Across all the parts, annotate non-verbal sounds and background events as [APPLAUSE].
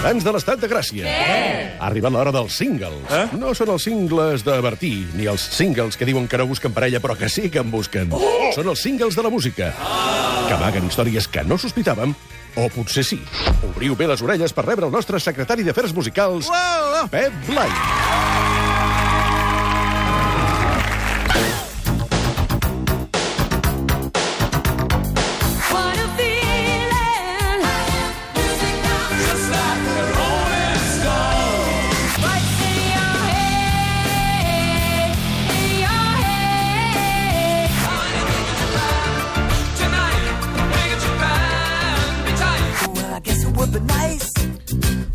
ciutadans de l'estat de Gràcia. Què? Ha arribat l'hora dels singles. Eh? No són els singles de Bertí, ni els singles que diuen que no busquen parella, però que sí que en busquen. Oh! Són els singles de la música, que amaguen històries que no sospitàvem, o potser sí. Obriu bé les orelles per rebre el nostre secretari d'Afers Musicals, Pep Blai. What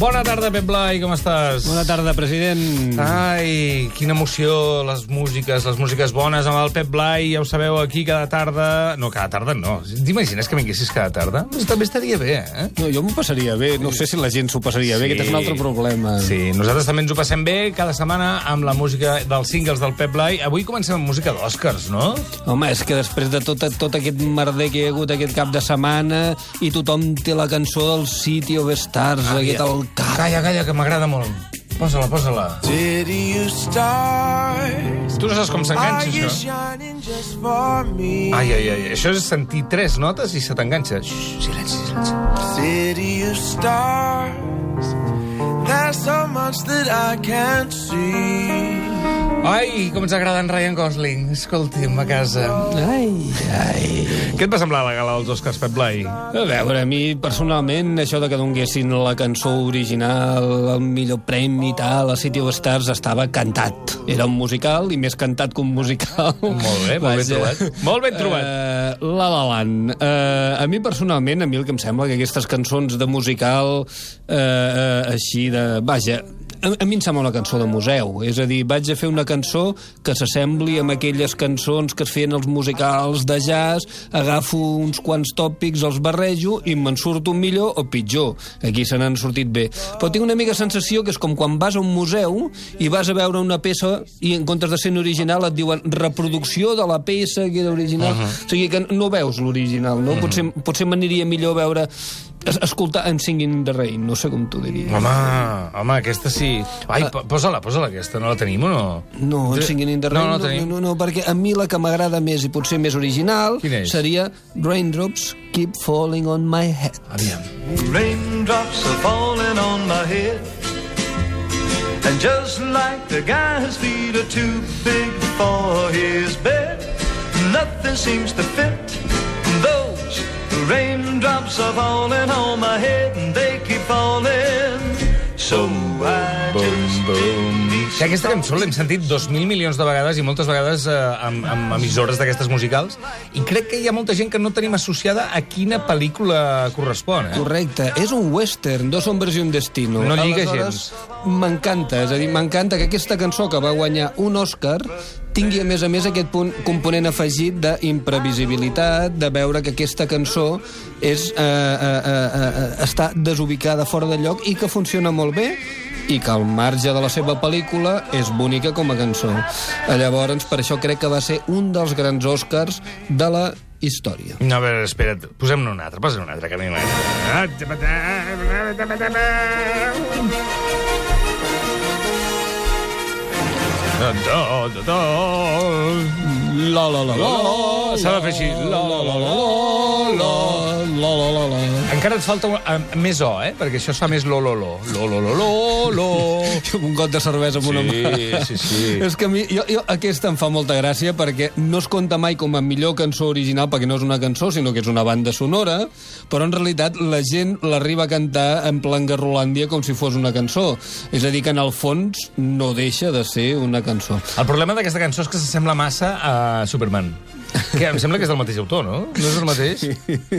Bona tarda, Pep Blai, com estàs? Bona tarda, president. Ai, quina emoció, les músiques, les músiques bones amb el Pep Blai, ja ho sabeu, aquí cada tarda... No, cada tarda no. T'imagines que vinguessis cada tarda? Pues també estaria bé, eh? No, jo m'ho passaria bé. No sé si la gent s'ho passaria bé. Aquest és un altre problema. Sí, nosaltres també ens ho passem bé cada setmana amb la música dels singles del Pep Blai. Avui comencem amb música d'Oscars, no? Home, és que després de tot, tot aquest merder que hi ha hagut aquest cap de setmana i tothom té la cançó del City of Stars, ah, aquest al cap. Calla, calla, que m'agrada molt. Posa-la, posa-la. Tu no saps com s'enganxa, Are you això? shining just for me? Ai, ai, ai, això és sentir tres notes i se t'enganxa. Silenci, silenci. City of stars. There's so much that I can't see. Ai, com ens agrada en Ryan Gosling. Escolti'm, a casa. Ai, ai. Què et va semblar la gala dels Oscars, Pep Blai? A veure, a mi, personalment, això de que donguessin la cançó original, el millor premi i tal, a City of Stars, estava cantat. Era un musical, i més cantat que un musical. Molt bé, molt ben trobat. Molt ben trobat. Uh, la La Land. Uh, a mi, personalment, a mi el que em sembla que aquestes cançons de musical, uh, uh, així de... Vaja, a, a mi em sembla una cançó de museu. És a dir, vaig a fer una cançó que s'assembli amb aquelles cançons que es feien els musicals de jazz, agafo uns quants tòpics, els barrejo i me'n surto millor o pitjor. Aquí se n'han sortit bé. Però tinc una mica sensació que és com quan vas a un museu i vas a veure una peça i en comptes de ser original et diuen reproducció de la peça que era original. Uh -huh. O sigui que no veus l'original, no? Uh -huh. Potser, potser m'aniria millor veure es- escoltar en Singing in the Rain, no sé com t'ho diria. Home, home, aquesta sí. Ai, po- posa-la, posa-la, aquesta. No la tenim o no? No, en Singing in the No, Rain no no, la tenim. no, no, perquè a mi la que m'agrada més i potser més original seria Raindrops Keep Falling on My Head. Aviam. Raindrops are falling on my head. And just like the guy whose feet are too big for his bed, nothing seems to fit. Those raindrops are falling on my head, and they keep falling. So Sí, aquesta cançó l'hem sentit dos mil milions de vegades i moltes vegades eh, amb, amb emissores d'aquestes musicals i crec que hi ha molta gent que no tenim associada a quina pel·lícula correspon, eh? Correcte, és un western, dos hombres i un destino. No lliga Aleshores, M'encanta, és a dir, m'encanta que aquesta cançó que va guanyar un Òscar tingui, a més a més, aquest punt, component afegit d'imprevisibilitat, de veure que aquesta cançó és, eh, eh, eh, eh, està desubicada fora de lloc i que funciona molt bé i que al marge de la seva pel·lícula és bonica com a cançó. Llavors, per això crec que va ser un dels grans Oscars de la història. No, a veure, espera't, posem-ne un altre, posa un altre, que a La la la la S'ha de fer així. La, la, la, la, la, la la la la Encara et falta un, uh, més O, eh? Perquè això es fa més lo, lo, lo. Lo, lo, lo, lo, lo. [LAUGHS] un got de cervesa amb una mà. Sí, sí, sí. [LAUGHS] És que a mi, jo, jo, aquesta em fa molta gràcia perquè no es compta mai com a millor cançó original perquè no és una cançó, sinó que és una banda sonora, però en realitat la gent l'arriba a cantar en plan Garrolàndia com si fos una cançó. És a dir, que en el fons no deixa de ser una cançó. El problema d'aquesta cançó és que s'assembla massa a Superman. Que em sembla que és del mateix autor, no? No és el mateix?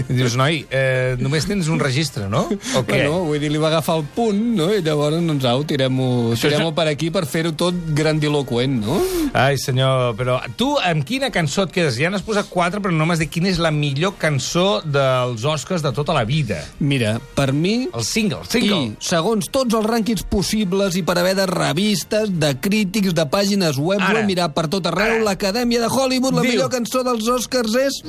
Dius, noi, eh, només tens un registre, no? O què? Bueno, vull dir, li va agafar el punt, no? I llavors, doncs, au, tirem-ho tirem és- per aquí per fer-ho tot grandiloquent, no? Ai, senyor, però tu amb quina cançó et quedes? Ja n'has posat quatre, però no m'has dit quina és la millor cançó dels Oscars de tota la vida. Mira, per mi... El single, el single. I, segons tots els rànquings possibles i per haver de revistes, de crítics, de pàgines web, Ara. ho he mirat per tot arreu, l'Acadèmia de Hollywood, la Diu. millor cançó cançó dels Oscars és...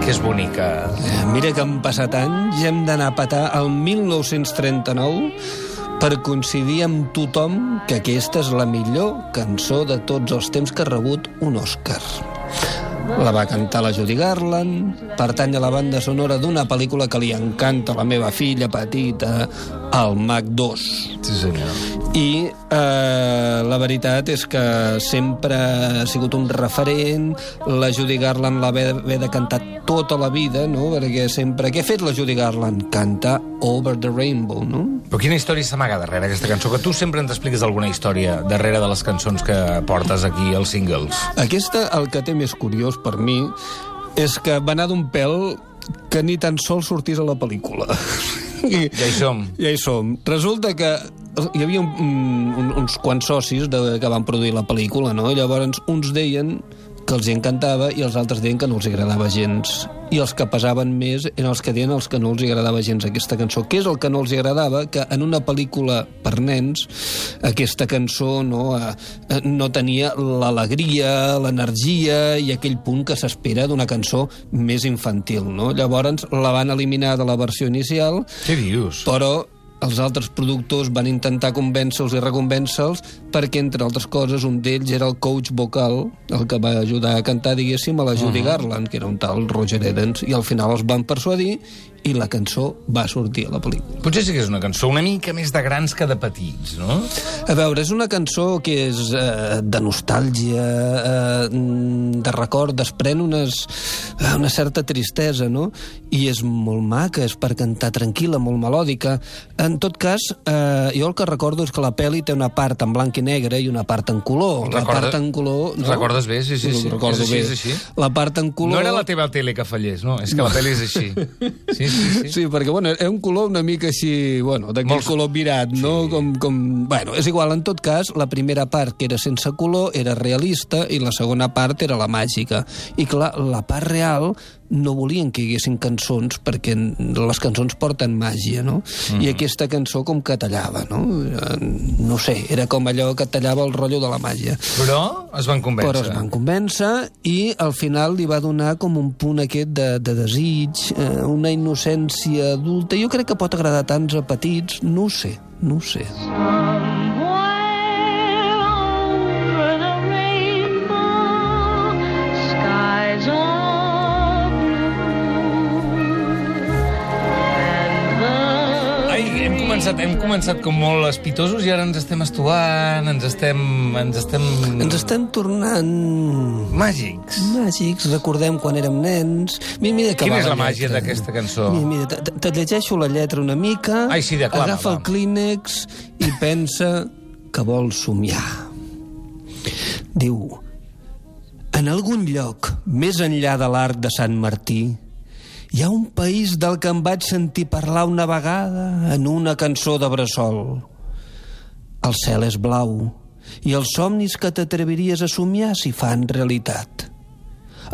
que és bonica. Mira que han passat anys, hem d'anar a petar el 1939 per coincidir amb tothom que aquesta és la millor cançó de tots els temps que ha rebut un Òscar. La va cantar la Judy Garland, pertany a la banda sonora d'una pel·lícula que li encanta a la meva filla petita, el Mac 2. Sí, senyor. I eh, la veritat és que sempre ha sigut un referent, la Judy Garland l'ha haver de cantar tota la vida, no? Perquè sempre... Què ha fet la Judy Garland? Cantar Over the Rainbow, no? Però quina història s'amaga darrere aquesta cançó? Que tu sempre ens expliques alguna història darrere de les cançons que portes aquí als singles. Aquesta, el que té més curiós per mi, és que va anar d'un pèl que ni tan sols sortís a la pel·lícula. [LAUGHS] I, Ja hi som. Ja hi som. Resulta que hi havia un, un, uns quants socis de, que van produir la pel·lícula, no? Llavors uns deien que els hi encantava i els altres deien que no els agradava gens. I els que pesaven més eren els que deien els que no els agradava gens aquesta cançó. Què és el que no els agradava? Que en una pel·lícula per nens aquesta cançó no, eh, eh, no tenia l'alegria, l'energia i aquell punt que s'espera d'una cançó més infantil. No? Llavors la van eliminar de la versió inicial Què dius? però els altres productors van intentar convèncer-los i reconvèncer-los perquè, entre altres coses, un d'ells era el coach vocal, el que va ajudar a cantar, diguéssim, a la Judy Garland, que era un tal Roger Edens, i al final els van persuadir i la cançó va sortir a la pel·lícula. Potser sí que és una cançó una mica més de grans que de petits, no? A veure, és una cançó que és eh, de nostàlgia, eh, de record, desprèn unes, eh, una certa tristesa, no? I és molt maca, és per cantar tranquil·la, molt melòdica. En tot cas, eh, jo el que recordo és que la pel·li té una part en blanc i negre i una part en color. La Recorda- part en color... Recordes bé, sí, sí, sí. Recordo És així, bé. és així. La part en color... No era la teva tele que fallés, no? És que la pel·li és així. [LAUGHS] Sí, sí, sí. Sí, perquè, bueno, era un color una mica així, bueno, d'aquell Molt- color virat, no? Com, com... Bueno, és igual, en tot cas, la primera part, que era sense color, era realista, i la segona part era la màgica. I, clar, la part real no volien que hi haguessin cançons, perquè les cançons porten màgia, no? Mhm. I aquesta cançó com que tallava, no? Eh, No sé, era com allò que tallava el rotllo de la màgia. Però es van convèncer. Però es van convèncer i al final li va donar com un punt aquest de, de desig, eh, una innocència adulta. Jo crec que pot agradar tants a petits, no ho sé, no ho sé. Somewhere començat, hem començat com molt espitosos i ara ens estem estovant, ens estem... Ens estem... Ens estem tornant Màgics. màgics, recordem quan érem nens. Mira, mira que Quina és la màgia lletra. d'aquesta cançó? Mira, mira, te, te llegeixo la lletra una mica, Ai, sí, declama, agafa va. el clínex i pensa que vol somiar. Diu, en algun lloc, més enllà de l'arc de Sant Martí, hi ha un país del que em vaig sentir parlar una vegada en una cançó de bressol. El cel és blau i els somnis que t'atreviries a somiar s'hi fan realitat.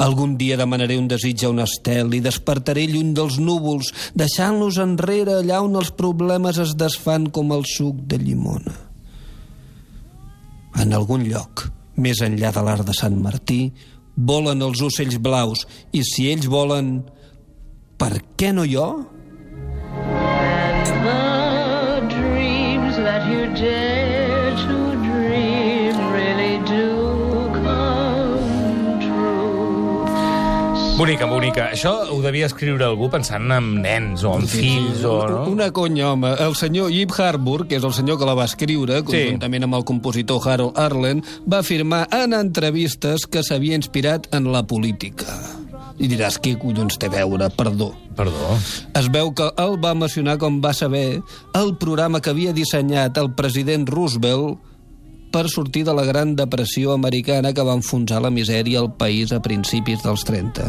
Algun dia demanaré un desig a un estel i despertaré lluny dels núvols, deixant-los enrere allà on els problemes es desfan com el suc de llimona. En algun lloc, més enllà de l'art de Sant Martí, volen els ocells blaus i si ells volen, per què no jo? The dreams that you dare to dream really do come true. Bonica, bonica. Això ho devia escriure algú pensant en nens o en fills o... No? Una conya, home. El senyor Yip Harburg, que és el senyor que la va escriure, Sí. conjuntament amb el compositor Harold Arlen, va afirmar en entrevistes que s'havia inspirat en la política. I diràs, què collons té a veure? Perdó. Perdó. Es veu que el va mencionar com va saber el programa que havia dissenyat el president Roosevelt per sortir de la Gran Depressió americana que va enfonsar la misèria al país a principis dels 30.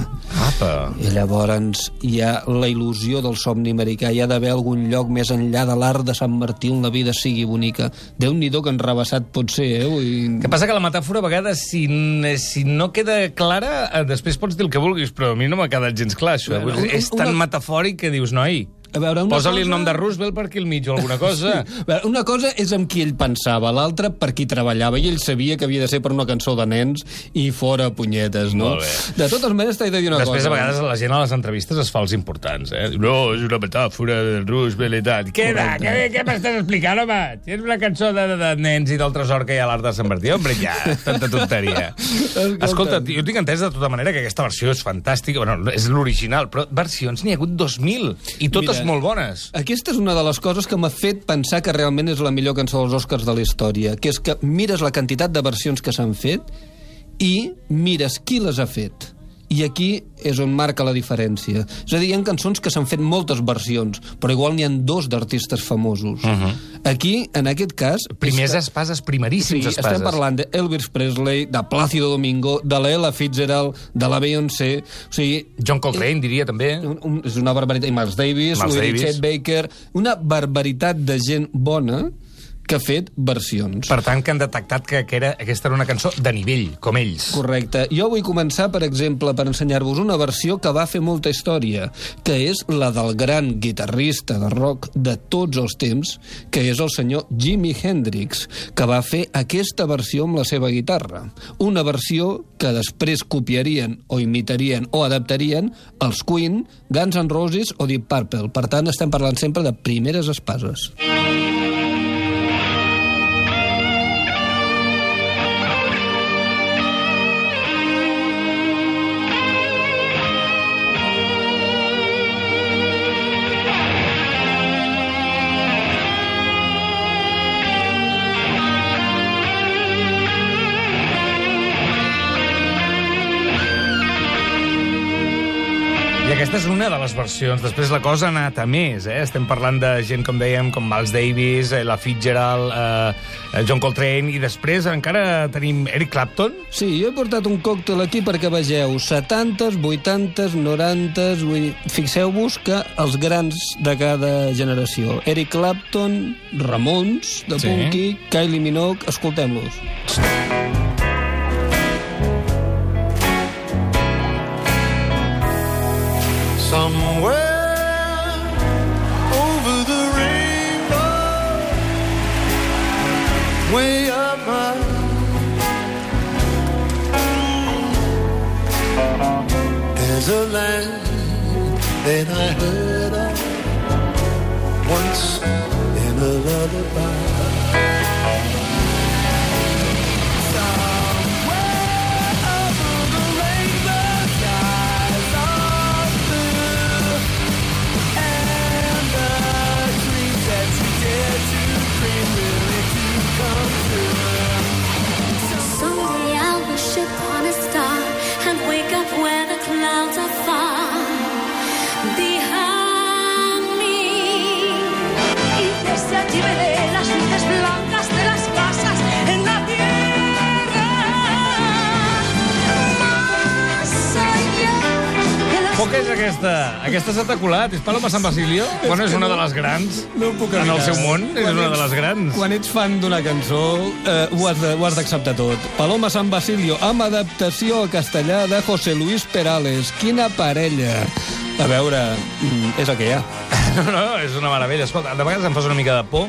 Apa. I llavors hi ha la il·lusió del somni americà. Hi ha d'haver algun lloc més enllà de l'art de Sant Martí on la vida sigui bonica. Déu-n'hi-do que enrabassat pot ser, eh? Vull... Que passa que la metàfora a vegades, si, si no queda clara, eh, després pots dir el que vulguis, però a mi no m'ha quedat gens clar, això. Bueno, dir, un- és tan una- metafòric que dius, noi... A veure, una Posa-li el cosa- nom de Roosevelt per aquí al mig o alguna [LAUGHS] cosa. Veure, Una cosa és amb qui ell pensava, l'altra per qui treballava, i ell sabia que havia de ser per una cançó de nens i fora punyetes, no? De totes maneres, t'he de dir una Després, cosa. a vegades, la gent a les entrevistes es fa els importants, eh? No, és una metàfora del Roosevelt i tal. Què, va, què, què m'estàs explicant, home? Si és una cançó de, de, de nens i del tresor que hi ha a l'art de Sant Martí, hombre, ja, tanta tonteria. [LAUGHS] Escolta, jo tinc entès de tota manera que aquesta versió és fantàstica, bueno, és l'original, però versions n'hi ha hagut 2.000, i totes Mira, molt bones. Aquesta és una de les coses que m'ha fet pensar que realment és la millor cançó dels Oscars de la història, que és que mires la quantitat de versions que s'han fet i mires qui les ha fet. I aquí és on marca la diferència. És a dir, hi ha cançons que s'han fet moltes versions, però igual n'hi han dos d'artistes famosos. Uh -huh. Aquí, en aquest cas... Primers que- espases, Sí, primeríssims espases. estem parlant d'Elvis Presley, de Plácido Domingo, de la Ella Fitzgerald, de la Beyoncé... O sigui, John Coltrane, diria, també. un, un, és una barbaritat. I Miles Davis, Miles Davis. Chet Baker... Una barbaritat de gent bona que ha fet versions. Per tant, que han detectat que, que era, aquesta era una cançó de nivell, com ells. Correcte. Jo vull començar, per exemple, per ensenyar-vos una versió que va fer molta història, que és la del gran guitarrista de rock de tots els temps, que és el senyor Jimi Hendrix, que va fer aquesta versió amb la seva guitarra. Una versió que després copiarien o imitarien o adaptarien els Queen, Guns N' Roses o Deep Purple. Per tant, estem parlant sempre de primeres espases. I és una de les versions. Després la cosa ha anat a més, eh? Estem parlant de gent, com dèiem, com Miles Davis, eh, la Fitzgerald, eh, John Coltrane, i després encara tenim Eric Clapton. Sí, jo he portat un còctel aquí perquè vegeu 70s, 80s, 90s... Vull Fixeu-vos que els grans de cada generació. Eric Clapton, Ramons, de Sí. Punky, Kylie Minogue... Escoltem-los. Somewhere over the rainbow, way up high. There's a land that I heard aquesta? Aquesta s'ha taculat. És Paloma San Basilio? Bueno, és una de les grans. No puc En el seu món, és Quan una de les grans. Quan ets fan d'una cançó, eh, ho has de- ho has d'acceptar tot. Paloma San Basilio, amb adaptació al castellà de José Luis Perales. Quina parella! A veure, mm, és el que hi ha. [LAUGHS] No, no, és una meravella. Escolta, de vegades em fas una mica de por.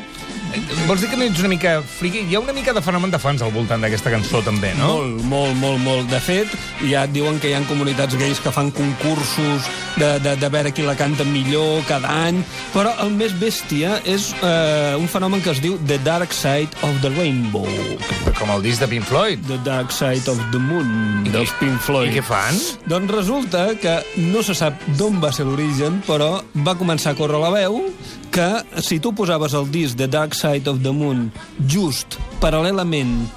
Vols dir que no ets una mica friqui? Hi ha una mica de fenomen de fans al voltant d'aquesta cançó, també, no? Molt, molt, molt, molt. De fet, ja et diuen que hi ha comunitats gais que fan concursos de, de, de veure qui la canta millor cada any, però el més bèstia és eh, un fenomen que es diu The Dark Side of the Rainbow. Com el disc de Pink Floyd. The Dark Side of the Moon, dels Pink Floyd. I què fan? Doncs resulta que no se sap d'on va ser l'origen, però va començar a córrer la veu que si tu posaves el disc de Dark Side of the Moon just paral·lelament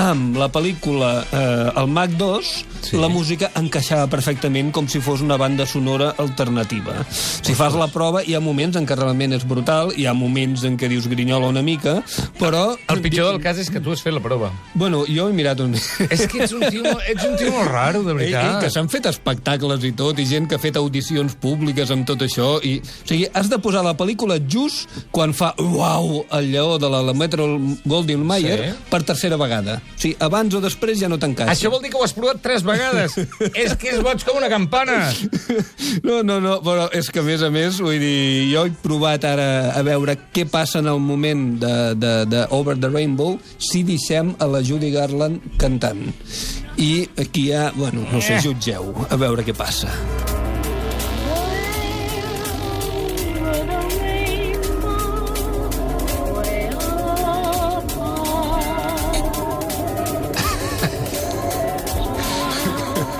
amb la pel·lícula eh, El Mag 2, sí. la música encaixava perfectament com si fos una banda sonora alternativa. Si fas la prova, hi ha moments en què realment és brutal, hi ha moments en què dius grinyola una mica, però... El pitjor del cas és que tu has fet la prova. Bueno, jo he mirat un... És que ets un tio, ets un tio molt raro, de [LAUGHS] Ei, ei, veritat. que s'han fet espectacles i tot, i gent que ha fet audicions públiques amb tot això, i... O sigui, has de posar la pel·lícula just quan fa uau el lleó de la, la Metro Goldwyn Mayer Sí. per tercera vegada. Sigui, abans o després ja no t'encaixa. Això vol dir que ho has provat tres vegades. [LAUGHS] és que és boig com una campana. No, no, no, però és que a més a més, vull dir, jo he provat ara a veure què passa en el moment de, de, de Over the Rainbow si deixem a la Judy Garland cantant. I aquí hi ha, bueno, no sé, jutgeu, a veure què passa.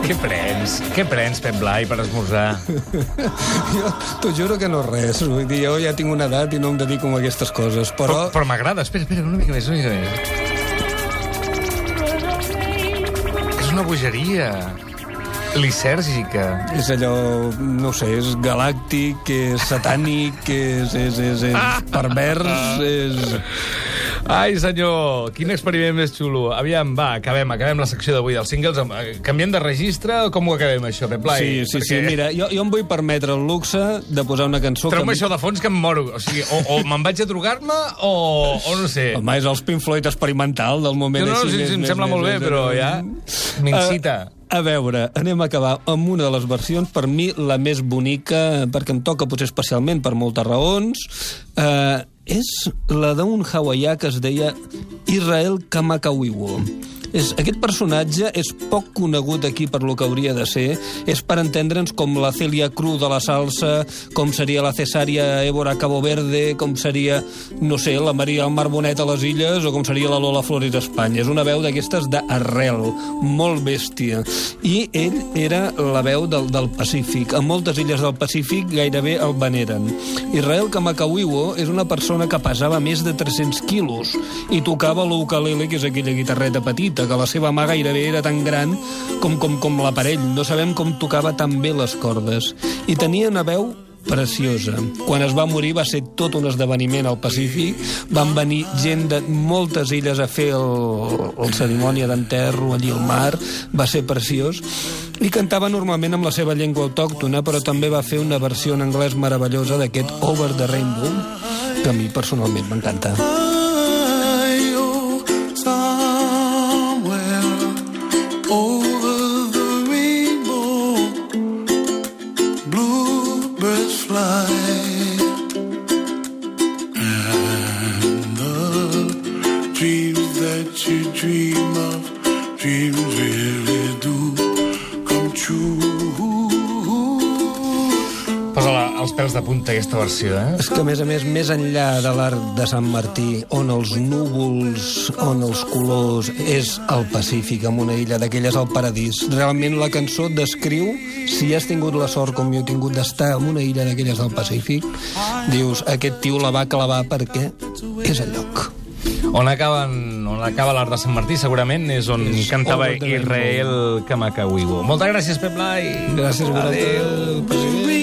Què prens? Què prens, Pep Blai, per esmorzar? Jo t'ho juro que no res, vull dir, jo ja tinc una edat i no em dedico a aquestes coses, Però, però... però m'agrada. Espera, espera, una mica més, una mica més. És una bogeria lisèrgica. És allò, no sé, és galàctic, és satànic, és, és, és, és [LAUGHS] pervers, és... Ai, senyor, quin experiment més xulo. Aviam, va, acabem, acabem la secció d'avui dels singles. Eh, Canviem de registre o com ho acabem, això, Pep Blai? Sí, sí, sí, mira, jo, jo em vull permetre el luxe de posar una cançó Treu-me que... això de fons que em moro. O sigui, o, o me'n vaig a drogar-me o, o no sé. Home, és els Pink Floyd experimental del moment No, no, així. sí, sí, em sembla molt bé, però ja m'incita. A, a veure, anem a acabar amb una de les versions, per mi la més bonica, perquè em toca potser especialment per moltes raons, eh, és la d'un hawaià que es deia Israel Kamakawiwo. És, aquest personatge és poc conegut aquí per lo que hauria de ser. És per entendre'ns com la Celia Cruz de la salsa, com seria la Cesària Évora Cabo Verde, com seria, no sé, la Maria Mar Bonet a les Illes o com seria la Lola Flores a Espanya. És una veu d'aquestes d'arrel, molt bèstia. I ell era la veu del, del Pacífic. A moltes illes del Pacífic gairebé el veneren. Israel Kamakawiwo és una persona que pesava més de 300 quilos i tocava l'ukulele, que és aquella guitarreta petita, que la seva mà gairebé era tan gran com, com, com l'aparell. No sabem com tocava tan bé les cordes. I tenia una veu preciosa. Quan es va morir va ser tot un esdeveniment al Pacífic. Van venir gent de moltes illes a fer el, el cerimònia d'enterro allí al mar. Va ser preciós. I cantava normalment amb la seva llengua autòctona, però també va fer una versió en anglès meravellosa d'aquest Over the Rainbow, que a mi personalment m'encanta. Aquesta versió, eh? És que, a més a més, més enllà de l'art de Sant Martí, on els núvols, on els colors, és el Pacífic, amb una illa d'aquelles al paradís. Realment la cançó descriu, si has tingut la sort com jo he tingut d'estar en una illa d'aquelles del Pacífic, dius, aquest tio la va clavar perquè és el lloc. On, acaben, on acaba l'art de Sant Martí, segurament, és on És cantava Israel Kamakawiwo. Moltes gràcies, Pep Blai. Gràcies a vosaltres,